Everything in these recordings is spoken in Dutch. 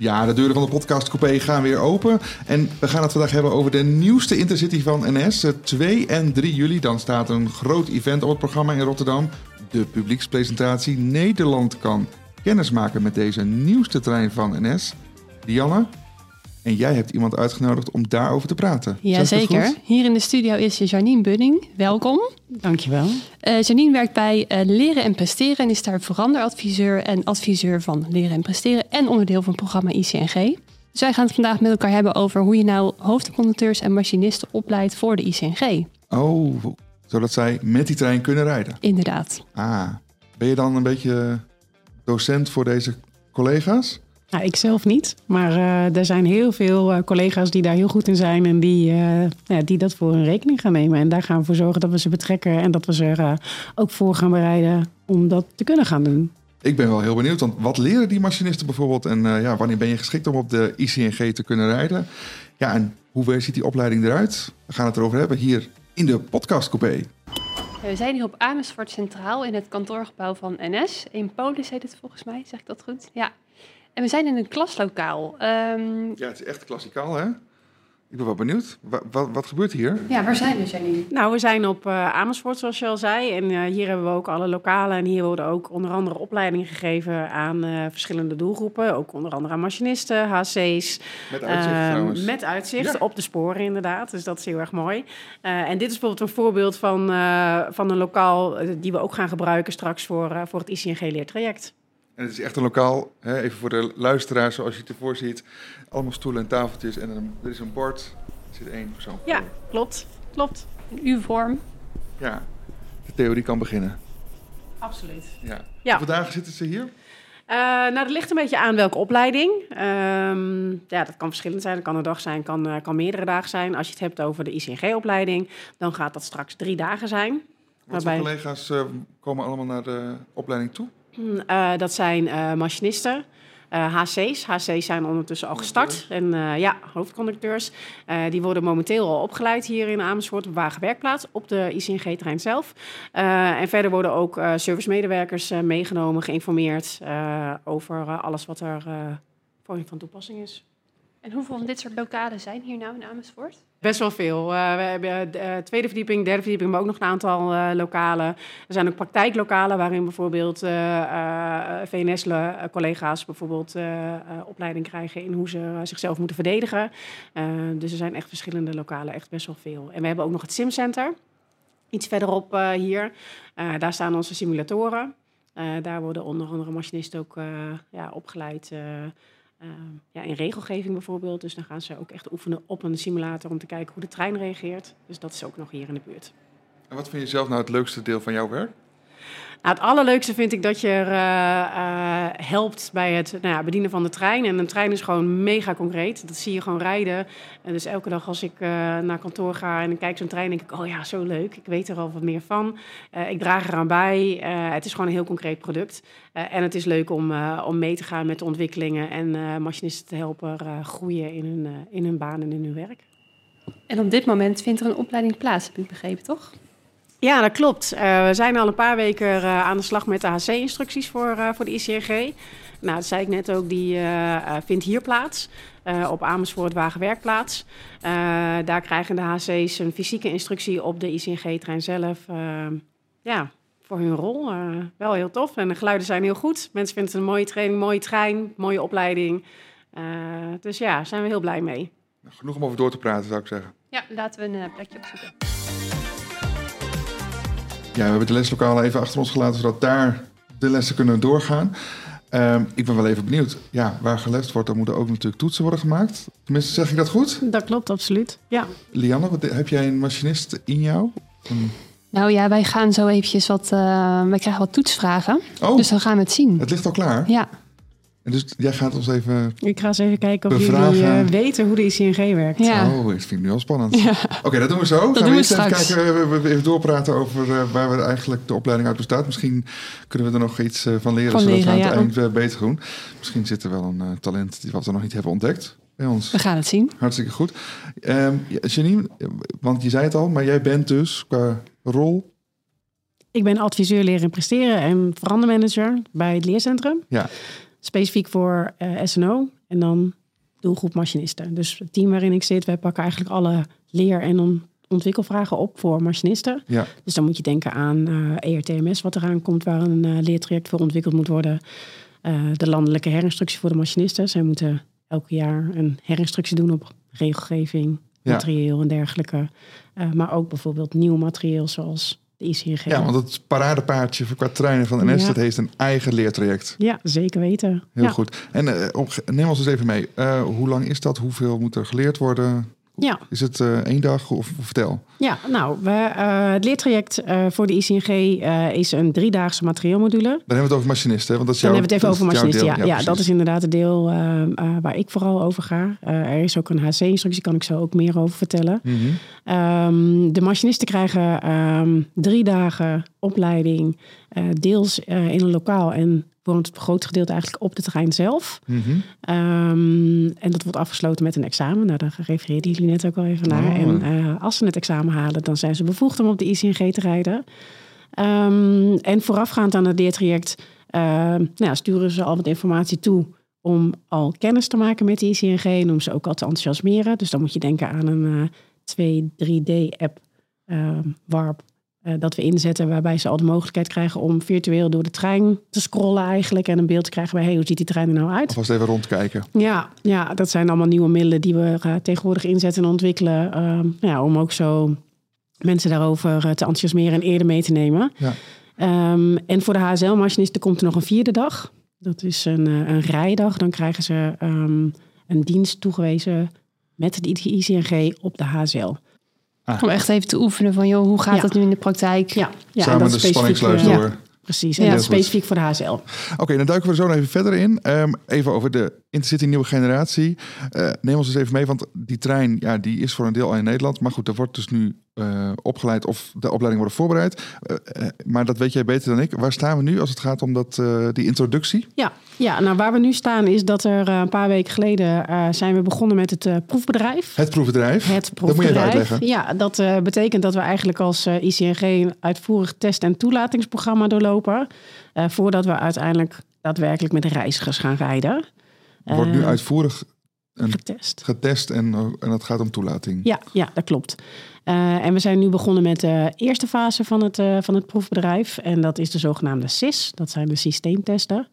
Ja, de deuren van de podcast Coupé gaan weer open. En we gaan het vandaag hebben over de nieuwste Intercity van NS. 2 en 3 juli, dan staat een groot event op het programma in Rotterdam. De publiekspresentatie Nederland kan kennismaken met deze nieuwste trein van NS. Dianne, en jij hebt iemand uitgenodigd om daarover te praten. Jazeker. Hier in de studio is Janine Bunning. Welkom. Dankjewel. Uh, Janine werkt bij uh, Leren en Presteren en is daar veranderadviseur en adviseur van Leren en Presteren en onderdeel van het programma ICNG. Dus wij gaan het vandaag met elkaar hebben over hoe je nou hoofdconducteurs en machinisten opleidt voor de ICNG. Oh, zodat zij met die trein kunnen rijden. Inderdaad. Ah, ben je dan een beetje docent voor deze collega's? Nou, ik zelf niet, maar uh, er zijn heel veel uh, collega's die daar heel goed in zijn en die, uh, ja, die dat voor hun rekening gaan nemen. En daar gaan we voor zorgen dat we ze betrekken en dat we ze er ook voor gaan bereiden om dat te kunnen gaan doen. Ik ben wel heel benieuwd, want wat leren die machinisten bijvoorbeeld en ja, wanneer ben je geschikt om op de ICNG te kunnen rijden? Ja, en hoe ziet die opleiding eruit? We gaan het erover hebben hier in de podcast coupé. We zijn hier op Amersfoort Centraal in het kantoorgebouw van NS. In Polis heet het volgens mij, zeg ik dat goed? Ja. En we zijn in een klaslokaal. Um... Ja, het is echt klassikaal, hè? Ik ben wel benieuwd. Wat, wat, wat, gebeurt hier? Ja, waar zijn we, Janine? Nou, we zijn op uh, Amersfoort, zoals je al zei. En uh, hier hebben we ook alle lokalen. En hier worden ook onder andere opleidingen gegeven aan uh, verschillende doelgroepen. Ook onder andere aan machinisten, HC's. Met uitzicht ehm, trouwens. Met uitzicht ja. op de sporen inderdaad. Dus dat is heel erg mooi. en dit is bijvoorbeeld een voorbeeld van, van een lokaal... die we ook gaan gebruiken straks voor, voor het ICNG-leertraject. En het is echt een lokaal, hè, even voor de luisteraars zoals je het ervoor ziet. Allemaal stoelen en tafeltjes en een, er is een bord. Er zit één persoon Ja, klopt. Klopt. In U-vorm. Ja, de theorie kan beginnen. Absoluut. Ja. ja. Hoeveel dagen zitten ze hier? Uh, nou, dat ligt een beetje aan welke opleiding. Um, ja, dat kan verschillend zijn. Dat kan een dag zijn, kan, uh, kan meerdere dagen zijn. Als je het hebt over de ICNG-opleiding, dan gaat dat straks drie dagen zijn. Wat waarbij... collega's uh, komen allemaal naar de opleiding toe? Uh, dat zijn uh, machinisten. Uh, HC's. HC's zijn ondertussen al gestart. En ja, hoofdconducteurs. die worden momenteel al opgeleid hier in Amersfoort op Wagenwerkplaats, op de ICNG-trein zelf. en verder worden ook servicemedewerkers meegenomen, geïnformeerd over alles wat er voor hen van toepassing is. En hoeveel van dit soort lokalen zijn hier nou in Amersfoort? Best wel veel. Uh, we hebben de uh, tweede verdieping, derde verdieping, maar ook nog een aantal uh, lokalen. Er zijn ook praktijklokalen waarin bijvoorbeeld VNS-collega's bijvoorbeeld opleiding krijgen in hoe ze zichzelf moeten verdedigen. dus er zijn echt verschillende lokalen, echt best wel veel. En we hebben ook nog het Simcenter, iets verderop hier. daar staan onze simulatoren. daar worden onder andere machinisten ook ja, opgeleid. Uh, ja, in regelgeving bijvoorbeeld. Dus dan gaan ze ook echt oefenen op een simulator om te kijken hoe de trein reageert. Dus dat is ook nog hier in de buurt. En wat vind je zelf nou het leukste deel van jouw werk? Nou, het allerleukste vind ik dat je uh, uh, helpt bij het nou ja, bedienen van de trein. En een trein is gewoon mega concreet. Dat zie je gewoon rijden. En dus elke dag als ik uh, naar kantoor ga en ik kijk zo'n trein, denk ik: oh ja, zo leuk. Ik weet er al wat meer van. ik draag eraan bij. het is gewoon een heel concreet product. en het is leuk om, om mee te gaan met de ontwikkelingen en machinisten te helpen groeien in hun, in hun baan en in hun werk. En op dit moment vindt er een opleiding plaats, heb ik begrepen, toch? Ja, dat klopt. Uh, we zijn al een paar weken uh, aan de slag met de HC-instructies voor, uh, voor de ICNG. Nou, dat zei ik net ook, die vindt hier plaats. op Amersfoort Wagenwerkplaats. daar krijgen de HC's een fysieke instructie op de ICNG-trein zelf. ja, voor hun rol. wel heel tof. En de geluiden zijn heel goed. Mensen vinden het een mooie training, mooie trein, mooie opleiding. dus ja, zijn we heel blij mee. Genoeg om over door te praten, zou ik zeggen. Ja, laten we een plekje opzoeken. Ja, we hebben de leslokalen even achter ons gelaten, zodat daar de lessen kunnen doorgaan. Uh, ik ben wel even benieuwd. Ja, waar gelest wordt, dan moeten ook natuurlijk toetsen worden gemaakt. Tenminste, zeg ik dat goed? Dat klopt, absoluut. Ja. Lianne, wat, heb jij een machinist in jou? Nou ja, wij gaan zo eventjes wat... Uh, wij krijgen wat toetsvragen. Oh, dus dan gaan we het zien. Het ligt al klaar? Ja. Dus jij gaat ons even. Ik ga eens even kijken of jullie uh, weten hoe de ICNG werkt. Ja. Oh, ik vind het nu al spannend. Ja. Oké, dat doen we zo. Dat gaan doen we eerst even kijken, we even doorpraten over uh, waar we eigenlijk de opleiding uit bestaat. Misschien kunnen we er nog iets uh, van leren, van zodat leren, we aan het ja. eind beter doen. Misschien zit er wel een talent die wat we nog niet hebben ontdekt bij ons. We gaan het zien. Hartstikke goed. Um, Janine, want je zei het al, maar jij bent dus qua rol. Ik ben adviseur leren en presteren en verandermanager bij het leercentrum. Ja. Specifiek voor uh, SNO. en dan doelgroep machinisten. Dus het team waarin ik zit, wij pakken eigenlijk alle leer- en on- ontwikkelvragen op voor machinisten. Ja. Dus dan moet je denken aan eh ERTMS, wat eraan komt, waar een eh, leertraject voor ontwikkeld moet worden. Eh, de landelijke herinstructie voor de machinisten. Zij moeten elk jaar een herinstructie doen op regelgeving, Ja. materieel en dergelijke. Eh, maar ook bijvoorbeeld nieuw materieel zoals de ICNG. Ja, want het paradepaardje voor qua treinen van NS, Ja. dat heeft een eigen leertraject. Ja, zeker weten. Heel ja. goed. En eh, neem ons eens even mee. Eh, hoe lang is dat? Hoeveel moet er geleerd worden? Ja, Is het eh, één dag of vertel? ja nou, we, eh, het leertraject eh, voor de ICNG is een driedaagse materieelmodule. Dan hebben we het over machinisten, want dat is Dan jouw, hebben we het even over machinisten. Ja, dat is inderdaad het deel waar ik vooral over ga. Er is ook een HC-instructie, kan ik zo ook meer over vertellen. Mhm. Ehm, de machinisten krijgen ehm, drie dagen opleiding, deels in een lokaal en voor het grootste gedeelte eigenlijk op de terrein zelf. Mhm. Ehm, en dat wordt afgesloten met een examen. Nou, daar refereerden jullie net ook al even naar. Oh. En eh, als ze het examen halen, dan zijn ze bevoegd om op de ICNG te rijden. Ehm, en voorafgaand aan het leertraject ehm, nou ja, sturen ze al wat informatie toe om al kennis te maken met de ICNG. En om ze ook al te enthousiasmeren. Dus dan moet je denken aan een eh 2, 3D-app, ehm, WARP, eh, dat we inzetten. Waarbij ze al de mogelijkheid krijgen om virtueel door de trein te scrollen eigenlijk. En een beeld te krijgen bij, hey, hoe ziet die trein er nou uit? Alvast even rondkijken. Ja, ja, dat zijn allemaal nieuwe middelen die we eh, tegenwoordig inzetten en ontwikkelen. ehm, ja, om ook zo mensen daarover eh, te enthousiasmeren en eerder mee te nemen. Ja. Ehm, en voor de HSL-machinisten komt er nog een vierde dag. Dat is een, eh, een rijdag. Dan krijgen ze ehm, een dienst toegewezen met de ICNG op de HSL. Om echt even te oefenen van, joh, hoe gaat Ja. dat nu in de praktijk? Ja, ja Samen en de dat is specifiek, spanningsluis eh, door. Ja, precies. En Ja. dat specifiek voor de HSL. Oké, dan duiken we er zo nog even verder in. Ehm, even over de Intercity nieuwe generatie. Eh, neem ons eens even mee, want die trein ja, die is voor een deel al in Nederland. Maar goed, er wordt dus nu eh, opgeleid of de opleiding wordt voorbereid. Eh, eh, maar dat weet jij beter dan ik. Waar staan we nu als het gaat om dat, die introductie? Ja, ja, nou waar we nu staan is dat er een paar weken geleden zijn we begonnen met het proefbedrijf. Het proefbedrijf. Het Dat moet je even proefbedrijf. uitleggen. Ja, dat betekent dat we eigenlijk als ICNG een uitvoerig test- en toelatingsprogramma doorlopen. voordat we uiteindelijk daadwerkelijk met reizigers gaan rijden. Wordt nu uitvoerig een- getest. getest en, en het gaat om toelating. Ja, ja, dat klopt. Eh, en we zijn nu begonnen met de eerste fase van het, eh, van het proefbedrijf. En dat is de zogenaamde SIS. Dat zijn de systeemtesten.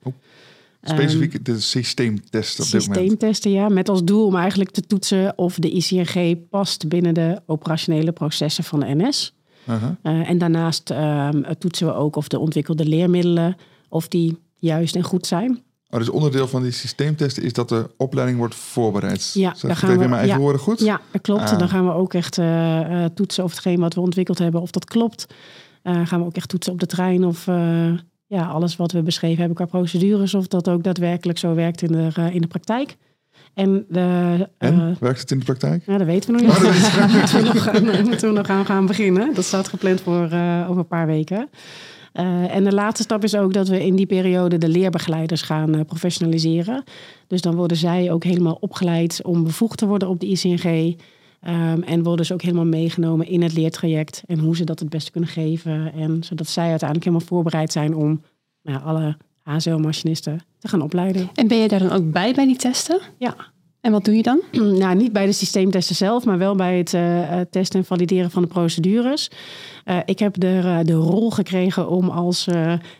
Specifiek de systeemtest op dit moment. Systeemtesten, ja. Met als doel om eigenlijk te toetsen of de ICNG past binnen de operationele processen van de NS. Aha. Eh, en daarnaast ehm, toetsen we ook of de ontwikkelde leermiddelen, of die juist en goed zijn. Oh, dus onderdeel van die systeemtesten is dat de opleiding wordt voorbereid. Ja, ik gaan het even we- mijn eigen ja. woorden goed? Ja, dat klopt. Ah. Dan gaan we ook echt eh, eh, toetsen of hetgeen wat we ontwikkeld hebben, of dat klopt. Eh, gaan we ook echt toetsen op de trein of ja, alles wat we beschreven hebben qua procedures, of dat ook daadwerkelijk zo werkt in de, in de praktijk. En, de, En, werkt het in de praktijk? Ja, dat weten we nog niet. Daar moeten we nog, gaan- moeten we nog aan gaan beginnen. Dat staat gepland voor over een paar weken. Eh, en de laatste stap is ook dat we in die periode de leerbegeleiders gaan eh, professionaliseren. Dus dan worden zij ook helemaal opgeleid om bevoegd te worden op de ICNG. Ehm, en worden ze ook helemaal meegenomen in het leertraject en hoe ze dat het beste kunnen geven. En zodat zij uiteindelijk helemaal voorbereid zijn om nou, alle HSL-machinisten te gaan opleiden. En ben je daar dan ook bij, bij die testen? Ja, En wat doe je dan? nou, niet bij de systeemtesten zelf, maar wel bij het eh, testen en valideren van de procedures. Eh, ik heb de, eh, de rol gekregen om als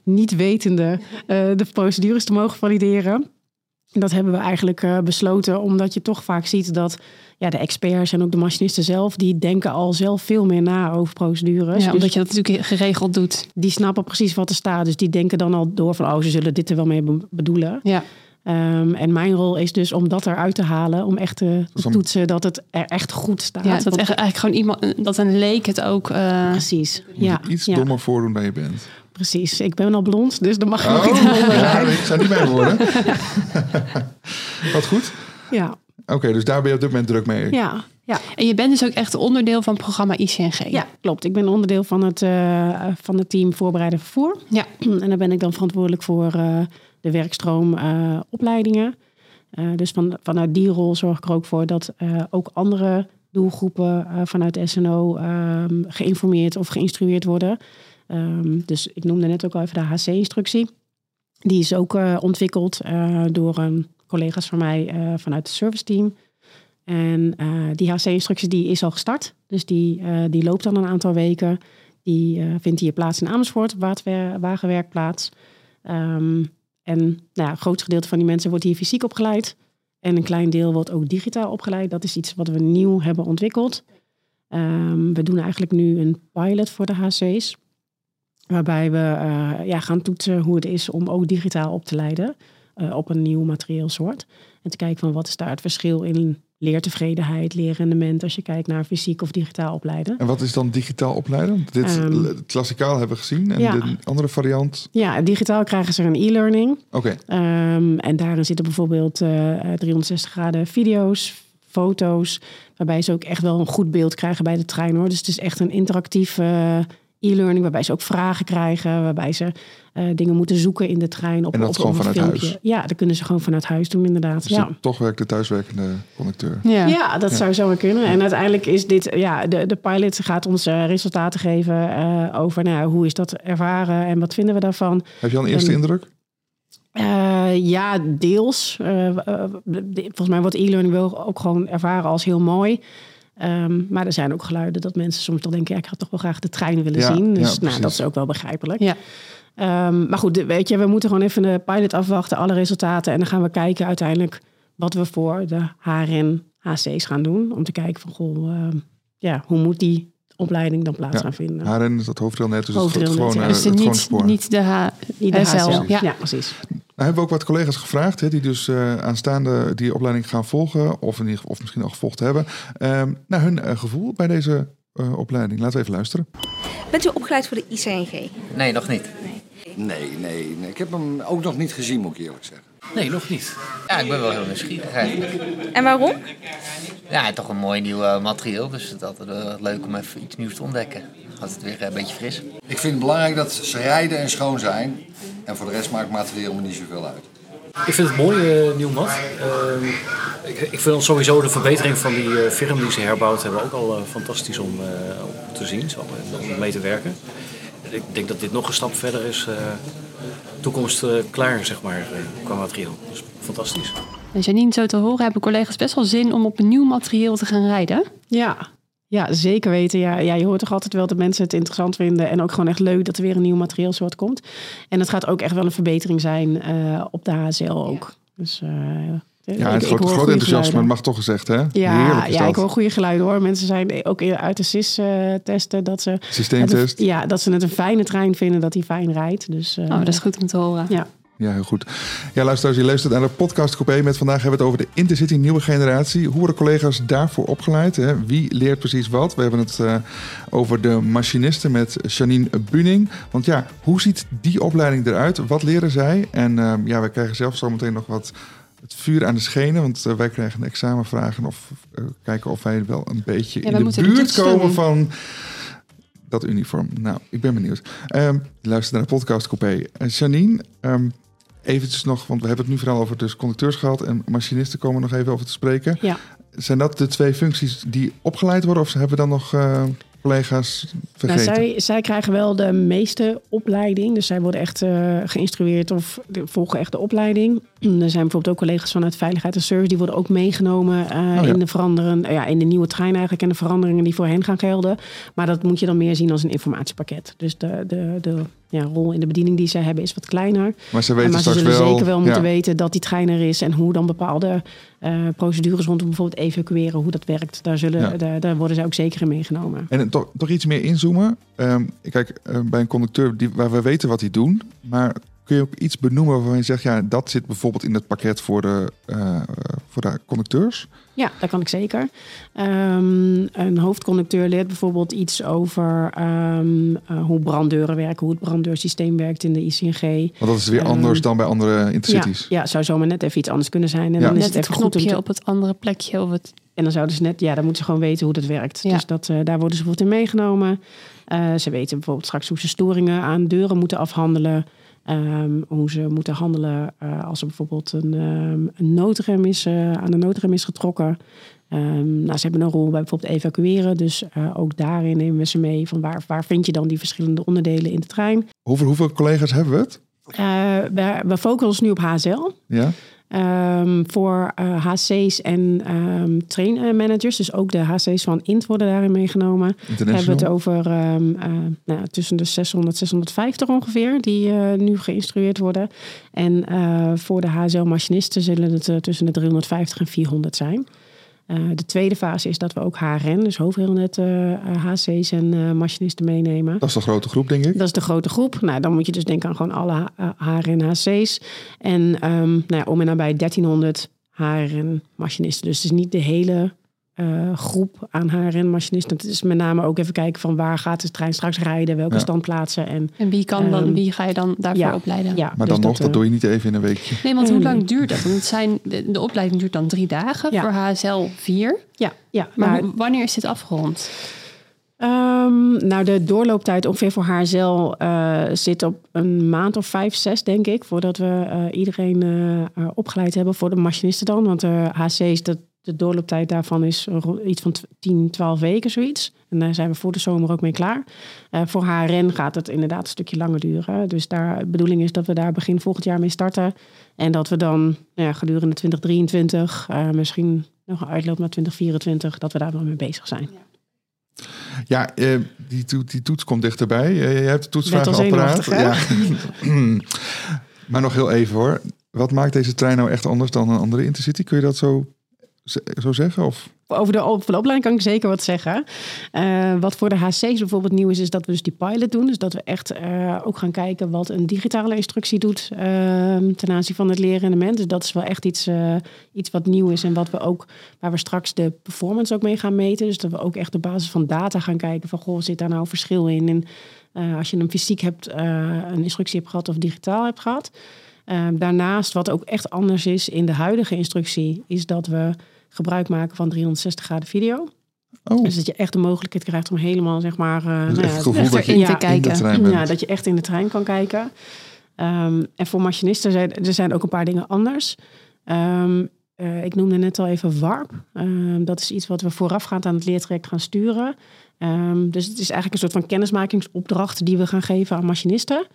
niet-wetende de procedures te mogen valideren. Dat hebben we eigenlijk besloten, omdat je toch vaak ziet dat ja, de experts en ook de machinisten zelf, die denken al zelf veel meer na over procedures. Ja, Dus omdat je dat natuurlijk geregeld doet. die snappen precies wat er staat. Dus die denken dan al door van, oh, ze zullen dit er wel mee be- bedoelen. Ja. Ehm, en mijn rol is dus om dat eruit te halen, om echt te, Dus om- toetsen dat het er echt goed staat. Ja, dat Want- echt, eigenlijk gewoon iemand, dat een leek het ook. eh, Precies. Moet Ja, iets ja, dommer voordoen dan je bent. precies. Ik ben al blond, dus dan mag je ook Oh, iets blonder ja, zijn. ik zou niet bij worden. Wat goed. Ja, Oké, dus daar ben je op dit moment druk mee. ja, ja. En je bent dus ook echt onderdeel van het programma ICNG. Ja, klopt. Ik ben onderdeel van het, eh, van het team voorbereiden vervoer. Ja. En daar ben ik dan verantwoordelijk voor eh, de werkstroom eh, opleidingen. Eh, dus van, vanuit die rol zorg ik er ook voor dat eh, ook andere doelgroepen vanuit SNO ehm, geïnformeerd of geïnstrueerd worden. Ehm, dus ik noemde net ook al even de HC-instructie. Die is ook ontwikkeld door collega's van mij vanuit het service team. En die HC-instructie die is al gestart. Dus die, die loopt dan een aantal weken. Die vindt hier plaats in Amersfoort, waterwer- wagenwerkplaats. Ehm, en nou een groot gedeelte van die mensen wordt hier fysiek opgeleid. En een klein deel wordt ook digitaal opgeleid. Dat is iets wat we nieuw hebben ontwikkeld. Ehm, we doen eigenlijk nu een pilot voor de HC's. Waarbij we eh, ja, gaan toetsen hoe het is om ook digitaal op te leiden. eh, op een nieuw materieelsoort. En te kijken van wat is daar het verschil in leertevredenheid, leerrendement. Als je kijkt naar fysiek of digitaal opleiden. En wat is dan digitaal opleiden? Dit Ehm, klassikaal hebben we gezien. En ja. de andere variant. Ja, digitaal krijgen ze een e-learning. Oké, Ehm, en daarin zitten bijvoorbeeld eh, 360 graden video's, foto's, waarbij ze ook echt wel een goed beeld krijgen bij de trein hoor. Dus het is echt een interactief eh, e-learning waarbij ze ook vragen krijgen, waarbij ze eh, dingen moeten zoeken in de trein op, En dat op, gewoon op een vanuit filmpje. huis? Ja, dat kunnen ze gewoon vanuit huis doen inderdaad. dus ja. toch werkt de thuiswerkende conducteur. Ja. Ja, dat zou zomaar kunnen. En uiteindelijk is dit, ja, de, de pilot gaat ons eh, resultaten geven eh, over nou, hoe is dat ervaren en wat vinden we daarvan. Heb je al een eerste indruk? Eh, ja, deels. De- volgens mij wordt e-learning wel ook gewoon ervaren als heel mooi. Ehm, maar er zijn ook geluiden dat mensen soms toch denken... Ja, ik had toch wel graag de trein willen Ja, zien. ja, Dus nou, precies. dat is ook wel begrijpelijk. Ja. Ehm, maar goed, weet je, we moeten gewoon even de pilot afwachten, alle resultaten. En dan gaan we kijken uiteindelijk wat we voor de HRN HC's gaan doen. Om te kijken van, goh, ehm, ja, hoe moet die opleiding dan plaats Ja, gaan vinden? HRN is dat hoofdrailnet, dus het, gewoon, ja. eh, Dus de het niet, spoor. niet de H. Die de SL, HCL. ja. Ja. precies. Nou hebben we ook wat collega's gevraagd, hè, die dus eh, aanstaande die opleiding gaan volgen, of, in ieder, of misschien al gevolgd hebben, ehm, naar hun eh, gevoel bij deze eh, opleiding. Laten we even luisteren. Bent u opgeleid voor de ICNG? Nee, nog niet. Nee, nee, nee. Ik heb hem ook nog niet gezien, moet ik eerlijk zeggen. Nee, nog niet. Ja, ik ben wel heel nieuwsgierig eigenlijk. En waarom? Ja, toch een mooi nieuw materieel, dus het is altijd leuk om even iets nieuws te ontdekken. Altijd weer eh, een beetje fris. Ik vind het belangrijk dat ze rijden en schoon zijn. En voor de rest maakt materieel me niet zoveel uit. Ik vind het mooi, eh, nieuw mat. Ehm, ik, ik vind sowieso de verbetering van die eh firm die ze herbouwd hebben ook al fantastisch om, eh, om te zien, zo, en om mee te werken. Ik denk dat dit nog een stap verder is, eh, toekomst eh, klaar zeg maar, eh, qua materieel. Dus fantastisch. En Janine, zo te horen hebben collega's best wel zin om op een nieuw materieel te gaan rijden. Ja, ja zeker weten. Ja, ja, je hoort toch altijd wel dat mensen het interessant vinden. En ook gewoon echt leuk dat er weer een nieuw materieelsoort komt. En het gaat ook echt wel een verbetering zijn eh, op de HSL ook. Dus, eh, Ja, het groot, groot enthousiasme, het mag toch gezegd, hè? Ja, ja ik hoor goede geluiden hoor. Mensen zijn ook uit de SIS-testen dat ze... Systeemtest. het ja, dat ze het een fijne trein vinden, dat die fijn rijdt. Dus, eh, Oh, dat is goed om te horen. Ja. Ja, heel goed. Ja, luisteraars, je luistert naar de podcast Coupé met vandaag hebben we het over de Intercity nieuwe generatie. Hoe worden collega's daarvoor opgeleid? Hè? Wie leert precies wat? We hebben het eh, over de machinisten met Janine Buning. Want ja, hoe ziet die opleiding eruit? Wat leren zij? En eh, ja, we krijgen zelf zometeen nog wat het vuur aan de schenen. Want eh, wij krijgen examenvragen of eh, kijken of wij wel een beetje Ja, wij in de buurt komen van dat uniform. Nou, ik ben benieuwd. Ehm luister naar de podcast Coupé. Janine, ehm, eventjes nog, want we hebben het nu vooral over dus conducteurs gehad en machinisten komen nog even over te spreken. Ja. Zijn dat de twee functies die opgeleid worden of hebben we dan nog eh, collega's Nou, vergeten? zij, zij krijgen wel de meeste opleiding. Dus zij worden echt eh, geïnstrueerd of volgen echt de opleiding. Er zijn bijvoorbeeld ook collega's vanuit Veiligheid en Service. Die worden ook meegenomen eh, Oh ja. in, de veranderen, ja, in de nieuwe trein eigenlijk. En de veranderingen die voor hen gaan gelden. Maar dat moet je dan meer zien als een informatiepakket. Dus de, de, de ja, rol in de bediening die zij hebben is wat kleiner. maar ze weten maar ze zullen wel. zeker wel moeten ja. weten dat die trein er is. En hoe dan bepaalde eh, procedures rondom bijvoorbeeld evacueren. Hoe dat werkt. Daar, zullen, Ja. daar, daar worden zij ook zeker in meegenomen. En toch, toch iets meer inzoomen. Ehm, kijk, eh, bij een conducteur die, waar we weten wat die doen, maar kun je ook iets benoemen waarvan je zegt, ja, dat zit bijvoorbeeld in het pakket voor de, eh, voor de conducteurs? Ja, dat kan ik zeker. Ehm, een hoofdconducteur leert bijvoorbeeld iets over ehm, eh, hoe branddeuren werken, hoe het branddeursysteem werkt in de ICNG. Want dat is weer Ehm, anders dan bij andere Ja, intercities. ja, zou zomaar net even iets anders kunnen zijn. En Ja. dan is Net het het even goed om knopje te, op het andere plekje. Of het... En dan zouden ze net, ja, dan moeten ze gewoon weten hoe dat werkt. Ja. Dus dat, eh, daar worden ze bijvoorbeeld in meegenomen. Eh, ze weten bijvoorbeeld straks hoe ze storingen aan deuren moeten afhandelen. Ehm, hoe ze moeten handelen eh, als er bijvoorbeeld een, ehm, een noodrem is, eh, aan de noodrem is getrokken. Ehm, nou, ze hebben een rol bij bijvoorbeeld evacueren. Dus eh, ook daarin nemen we ze mee. Van waar, waar vind je dan die verschillende onderdelen in de trein? Hoeveel, hoeveel collega's hebben we het? We, we focussen ons nu op HSL. Ja? Ehm, voor eh, HC's en ehm trainmanagers, dus ook de HC's van INT worden daarin meegenomen. hebben we het over ehm, eh, nou, tussen de 600 650 ongeveer, die eh, nu geïnstrueerd worden. En eh, voor de HSL-machinisten zullen het eh, tussen de 350 en 400 zijn. Eh, de tweede fase is dat we ook HRN, dus hoofdheelnet eh, eh, HC's en machinisten meenemen. Dat is de grote groep, denk ik. Dat is de grote groep. Nou, dan moet je dus denken aan gewoon alle eh, HRN-HC's. En ehm, nou ja, om en nabij 1300 HRN-machinisten. Dus het is niet de hele eh, groep aan HRN-machinisten. Het is met name ook even kijken van waar gaat de trein straks rijden, welke Ja. standplaatsen. En, En wie, kan dan, Ehm, wie ga je dan daarvoor ja, opleiden? ja, Maar dus dan nog, dat eh, doe je niet even in een weekje. Nee, want hoe lang nee. duurt dat? Want het zijn, de, de opleiding duurt dan drie dagen, Ja. voor HSL vier. Ja, ja. Maar nou, hoe- wanneer is dit afgerond? Ehm, nou, de doorlooptijd ongeveer voor HSL eh zit op een maand of vijf, zes, denk ik. Voordat we eh, iedereen eh, eh, opgeleid hebben voor de machinisten dan. Want de HC's, de, de doorlooptijd daarvan is iets van tw- 10, 12 weken, zoiets. En daar zijn we voor de zomer ook mee klaar. Eh, voor HRN gaat het inderdaad een stukje langer duren. Dus daar, de bedoeling is dat we daar begin volgend jaar mee starten. En dat we dan nou ja, gedurende 2023, eh, misschien nog een uitloop naar 2024, dat we daar wel mee bezig zijn. Ja, eh, die, to- die toets komt dichterbij. Je hebt de al toetsvragenapparaat. Ja. maar nog heel even hoor. Wat maakt deze trein nou echt anders dan een andere Intercity? Kun je dat zo, zo zeggen? Over de, op, de opleiding kan ik zeker wat zeggen. Eh, wat voor de HC's bijvoorbeeld nieuw is, is dat we dus die pilot doen. Dus dat we echt eh, ook gaan kijken wat een digitale instructie doet eh, ten aanzien van het leerrendement. Dus dat is wel echt iets, eh, iets wat nieuw is en wat we ook, waar we straks de performance ook mee gaan meten. Dus dat we ook echt op basis van data gaan kijken van, goh, zit daar nou verschil in? En als je een fysiek hebt, een instructie hebt gehad of digitaal hebt gehad. Eh, daarnaast, wat ook echt anders is in de huidige instructie, is dat we gebruik maken van 360 graden video. Oh, Dus dat je echt de mogelijkheid krijgt om helemaal, zeg maar... nou echt ja, het gevoel echt dat je erin in te kijken. ja, dat je echt in de trein kan kijken. Ehm, en voor machinisten zijn er zijn ook een paar dingen anders. Ehm, eh, ik noemde net al even WARP. Ehm, dat is iets wat we voorafgaand aan het leertraject gaan sturen. Dus het is eigenlijk een soort van kennismakingsopdracht die we gaan geven aan machinisten.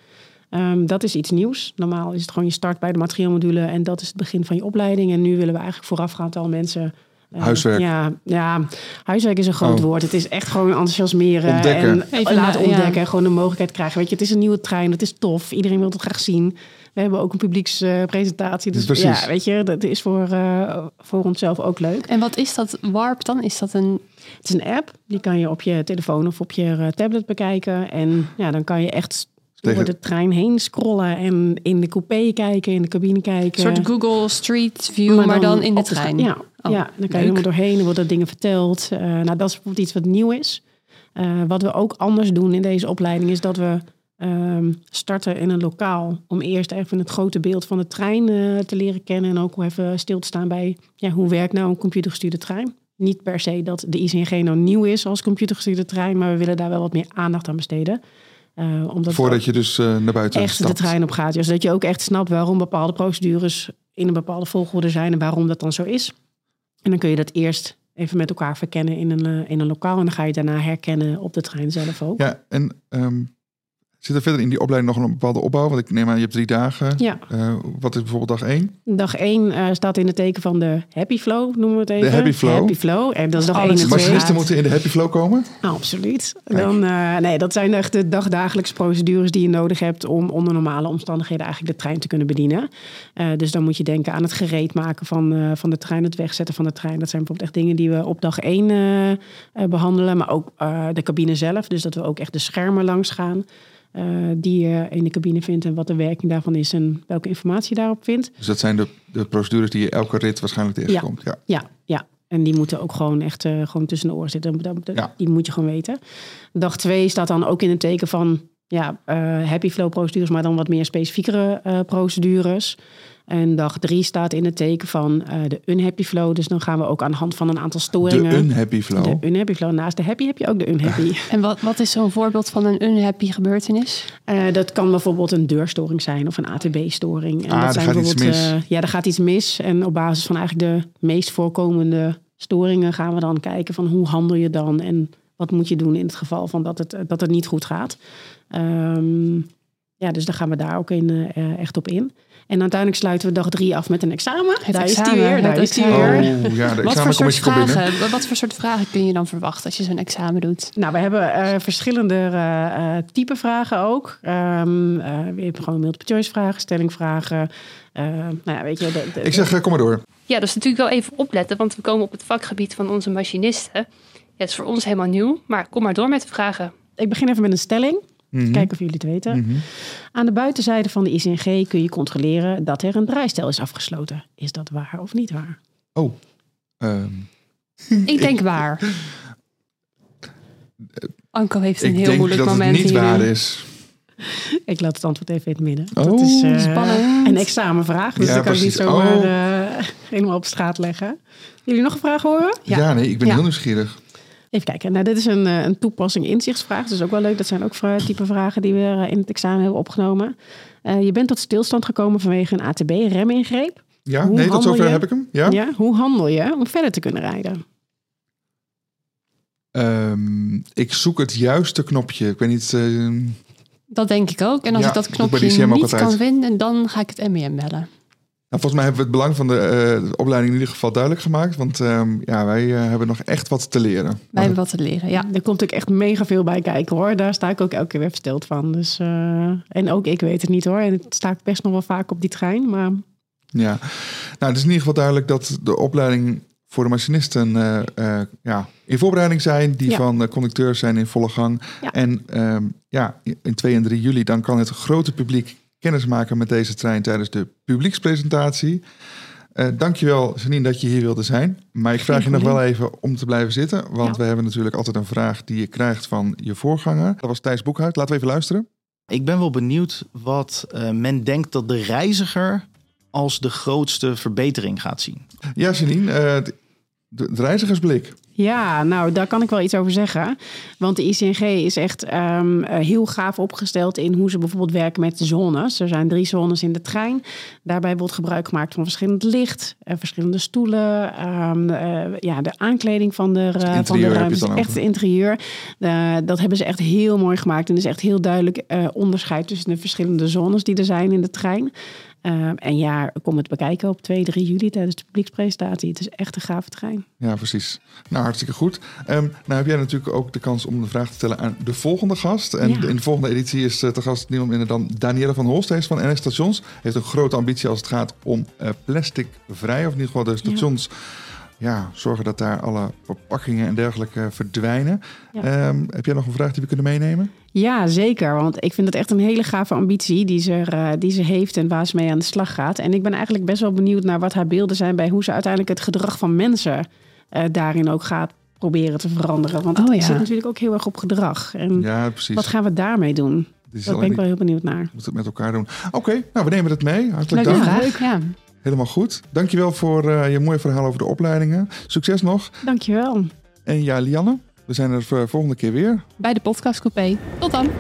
Ehm, dat is iets nieuws. Normaal is het gewoon je start bij de materiaalmodule en dat is het begin van je opleiding. En nu willen we eigenlijk voorafgaand al mensen. eh, Huiswerk. Ja, ja, huiswerk is een groot Oh. woord. Het is echt gewoon enthousiasmeren Ontdekken. en Even laten na- ja. ontdekken. Gewoon de mogelijkheid krijgen. Weet je, het is een nieuwe trein. Het is tof. Iedereen wil het graag zien. We hebben ook een publiekspresentatie. dus Precies. ja, weet je, dat is voor, eh, voor onszelf ook leuk. En wat is dat warp dan? Is dat een... Het is een app. Die kan je op je telefoon of op je eh, tablet bekijken. En ja, dan kan je echt Tegen- door de trein heen scrollen en in de coupé kijken, in de cabine kijken. soort Google Street View, maar, dan, in de trein? Ja, Oh, ja, dan kan je helemaal doorheen. Er worden dingen verteld. Eh, nou, dat is bijvoorbeeld iets wat nieuw is. Eh, wat we ook anders doen in deze opleiding is dat we ehm, starten in een lokaal. Om eerst even het grote beeld van de trein eh, te leren kennen. En ook even stil te staan bij ja, hoe werkt nou een computergestuurde trein. Niet per se dat de ICNG nou nieuw is als computergestuurde trein. Maar we willen daar wel wat meer aandacht aan besteden. Eh, omdat Voordat je dus eh, naar buiten echt stapt. de trein op gaat. Dus dat je ook echt snapt waarom bepaalde procedures in een bepaalde volgorde zijn en waarom dat dan zo is. En dan kun je dat eerst even met elkaar verkennen in een, eh, in een lokaal. En dan ga je daarna herkennen op de trein zelf ook. Ja, en ehm, zit er verder in die opleiding nog een bepaalde opbouw? Want ik neem aan, je hebt drie dagen. Ja. Eh, wat is bijvoorbeeld dag één? Dag 1 staat in het teken van de happy flow, noemen we het even. happy flow. Happy flow. En dat is dag Alles 1 en 2. Machinisten moeten in de happy flow komen? Absoluut. Dan, eh, nee, dat zijn echt de dagdagelijkse procedures die je nodig hebt om onder normale omstandigheden eigenlijk de trein te kunnen bedienen. Eh, dus dan moet je denken aan het gereed maken van, eh, van de trein, het wegzetten van de trein. Dat zijn bijvoorbeeld echt dingen die we op dag 1 eh, eh, behandelen, maar ook eh, de cabine zelf. Dus dat we ook echt de schermen langs gaan. Eh, die je in de cabine vindt en wat de werking daarvan is en welke informatie je daarop vindt. Dus dat zijn de, de procedures die je elke rit waarschijnlijk tegenkomt. Ja. Ja, ja. En die moeten ook gewoon echt eh, gewoon tussen de oren zitten. Dat- dat- Ja. Die moet je gewoon weten. Dag twee staat dan ook in het teken van ja, eh, happy flow procedures, maar dan wat meer specifiekere procedures. En dag drie staat in het teken van eh, de unhappy flow. Dus dan gaan we ook aan de hand van een aantal De storingen. unhappy flow. De unhappy flow. Naast de happy heb je ook de unhappy. En wat, wat is zo'n voorbeeld van een unhappy gebeurtenis? Eh, dat kan bijvoorbeeld een deurstoring zijn of een ATB-storing. En Ah, dat er zijn gaat iets bijvoorbeeld, mis. eh, ja, er gaat iets mis. En op basis van eigenlijk de meest voorkomende storingen gaan we dan kijken van hoe handel je dan en wat moet je doen in het geval van dat het, dat het niet goed gaat. Ehm, ja, dus dan gaan we daar ook in, eh, echt op in. En uiteindelijk sluiten we dag drie af met een examen. Het daar is die weer, daar is die examen. weer. Oh ja, de Wat voor, soort vragen, wat voor soort vragen kun je dan verwachten als je zo'n examen doet? Nou, we hebben eh, verschillende eh, eh, type vragen ook. Ehm, eh, we hebben gewoon multiple choice vragen, stellingvragen. Eh, nou ja, weet je, de, de- Ik zeg, kom maar door. Ja, dus natuurlijk wel even opletten, want we komen op het vakgebied van onze machinisten. Ja, het is voor ons helemaal nieuw, maar kom maar door met de vragen. ik begin even met een stelling. Mhm. Kijken of jullie het weten. Mhm. Aan de buitenzijde van de ICNG kun je controleren dat er een draaistel is afgesloten. Is dat waar of niet waar? Oh. Ehm, Ik denk waar. Anko heeft een ik heel denk moeilijk dat het moment niet waar is. Ik laat het antwoord even in het midden. Oh, dat is eh, spannend. een examenvraag, dus Ja, dat kan ik niet zomaar Oh. eh, helemaal op straat leggen. Jullie nog een vraag horen? Ja, nee, ik ben Ja. heel nieuwsgierig. Even kijken. Nou, dit is een, eh, een toepassing inzichtsvraag. Dat is ook wel leuk. Dat zijn ook type vragen die we eh, in het examen hebben opgenomen. Eh, je bent tot stilstand gekomen vanwege een ATB-remingreep. Ja, Hoe nee, tot handel zover je? heb ik hem. Ja. Ja. Hoe handel je om verder te kunnen rijden? Ehm, ik zoek het juiste knopje. Ik weet niet. ehm, Dat denk ik ook. En als Ja, ik dat knopje niet kan vinden, dan ga ik het MEM bellen. Nou, volgens mij hebben we het belang van de, eh, de opleiding in ieder geval duidelijk gemaakt. Want ehm, ja, wij eh, hebben nog echt wat te leren. Wij hebben wat te leren, ja. Er komt ook echt mega veel bij kijken hoor. Daar sta ik ook elke keer weer versteld van. Dus, eh, en ook ik weet het niet hoor. En ik sta ik best nog wel vaak op die trein. Maar Ja, nou, het is in ieder geval duidelijk dat de opleiding voor de machinisten eh, eh, ja, in voorbereiding zijn. Die Ja. van de conducteurs zijn in volle gang. Ja. En ehm, ja, in 2 en 3 juli dan kan het grote publiek kennis maken met deze trein tijdens de publiekspresentatie. Eh dankjewel, Janine, dat je hier wilde zijn. Maar ik vraag je nog wel even om te blijven zitten. Want Ja. we hebben natuurlijk altijd een vraag die je krijgt van je voorganger. Dat was Thijs Boekhout. Laten we even luisteren. Ik ben wel benieuwd wat eh, men denkt dat de reiziger als de grootste verbetering gaat zien. Ja, Janine, eh, de, de reizigersblik. Ja, nou, daar kan ik wel iets over zeggen. Want de ICNG is echt ehm, eh, heel gaaf opgesteld in hoe ze bijvoorbeeld werken met de zones. Er zijn drie zones in de trein. Daarbij wordt gebruik gemaakt van verschillend licht, eh, verschillende stoelen. ehm, eh, ja, de aankleding van de, eh, van de het ruimte. dan Echt over. het interieur. Dat hebben ze echt heel mooi gemaakt. En er is echt heel duidelijk onderscheid tussen de verschillende zones die er zijn in de trein. Ehm, en ja, kom het bekijken op 2, 3 juli tijdens de publiekspresentatie. Het is echt een gave trein. Ja, precies. Nou, hartstikke goed. Ehm, nou heb jij natuurlijk ook de kans om de vraag te stellen aan de volgende gast. En Ja. in de volgende editie is eh, te gast niemand minder dan Danielle van Holst. Hij is van NS Stations. Heeft een grote ambitie als het gaat om eh, plasticvrij. Of in ieder geval de stations... Ja. zorgen dat daar alle verpakkingen en dergelijke verdwijnen. Ja. Ehm, heb jij nog een vraag die we kunnen meenemen? Ja, zeker. Want ik vind het echt een hele gave ambitie die ze, eh, die ze heeft en waar ze mee aan de slag gaat. En ik ben eigenlijk best wel benieuwd naar wat haar beelden zijn bij hoe ze uiteindelijk het gedrag van mensen eh, daarin ook gaat proberen te veranderen. Want het Oh ja. zit natuurlijk ook heel erg op gedrag. En Ja, precies. wat gaan we daarmee doen? Daar ben ik wel heel benieuwd naar. we moeten het met elkaar doen. Oké, nou we nemen het mee. Hartelijk Leuke dank. vraag. Ja. Helemaal goed. Dankjewel voor eh, je mooie verhaal over de opleidingen. Succes nog. Dankjewel. En ja, Lianne, we zijn er voor volgende keer weer. Bij de podcastcoupé. Tot dan.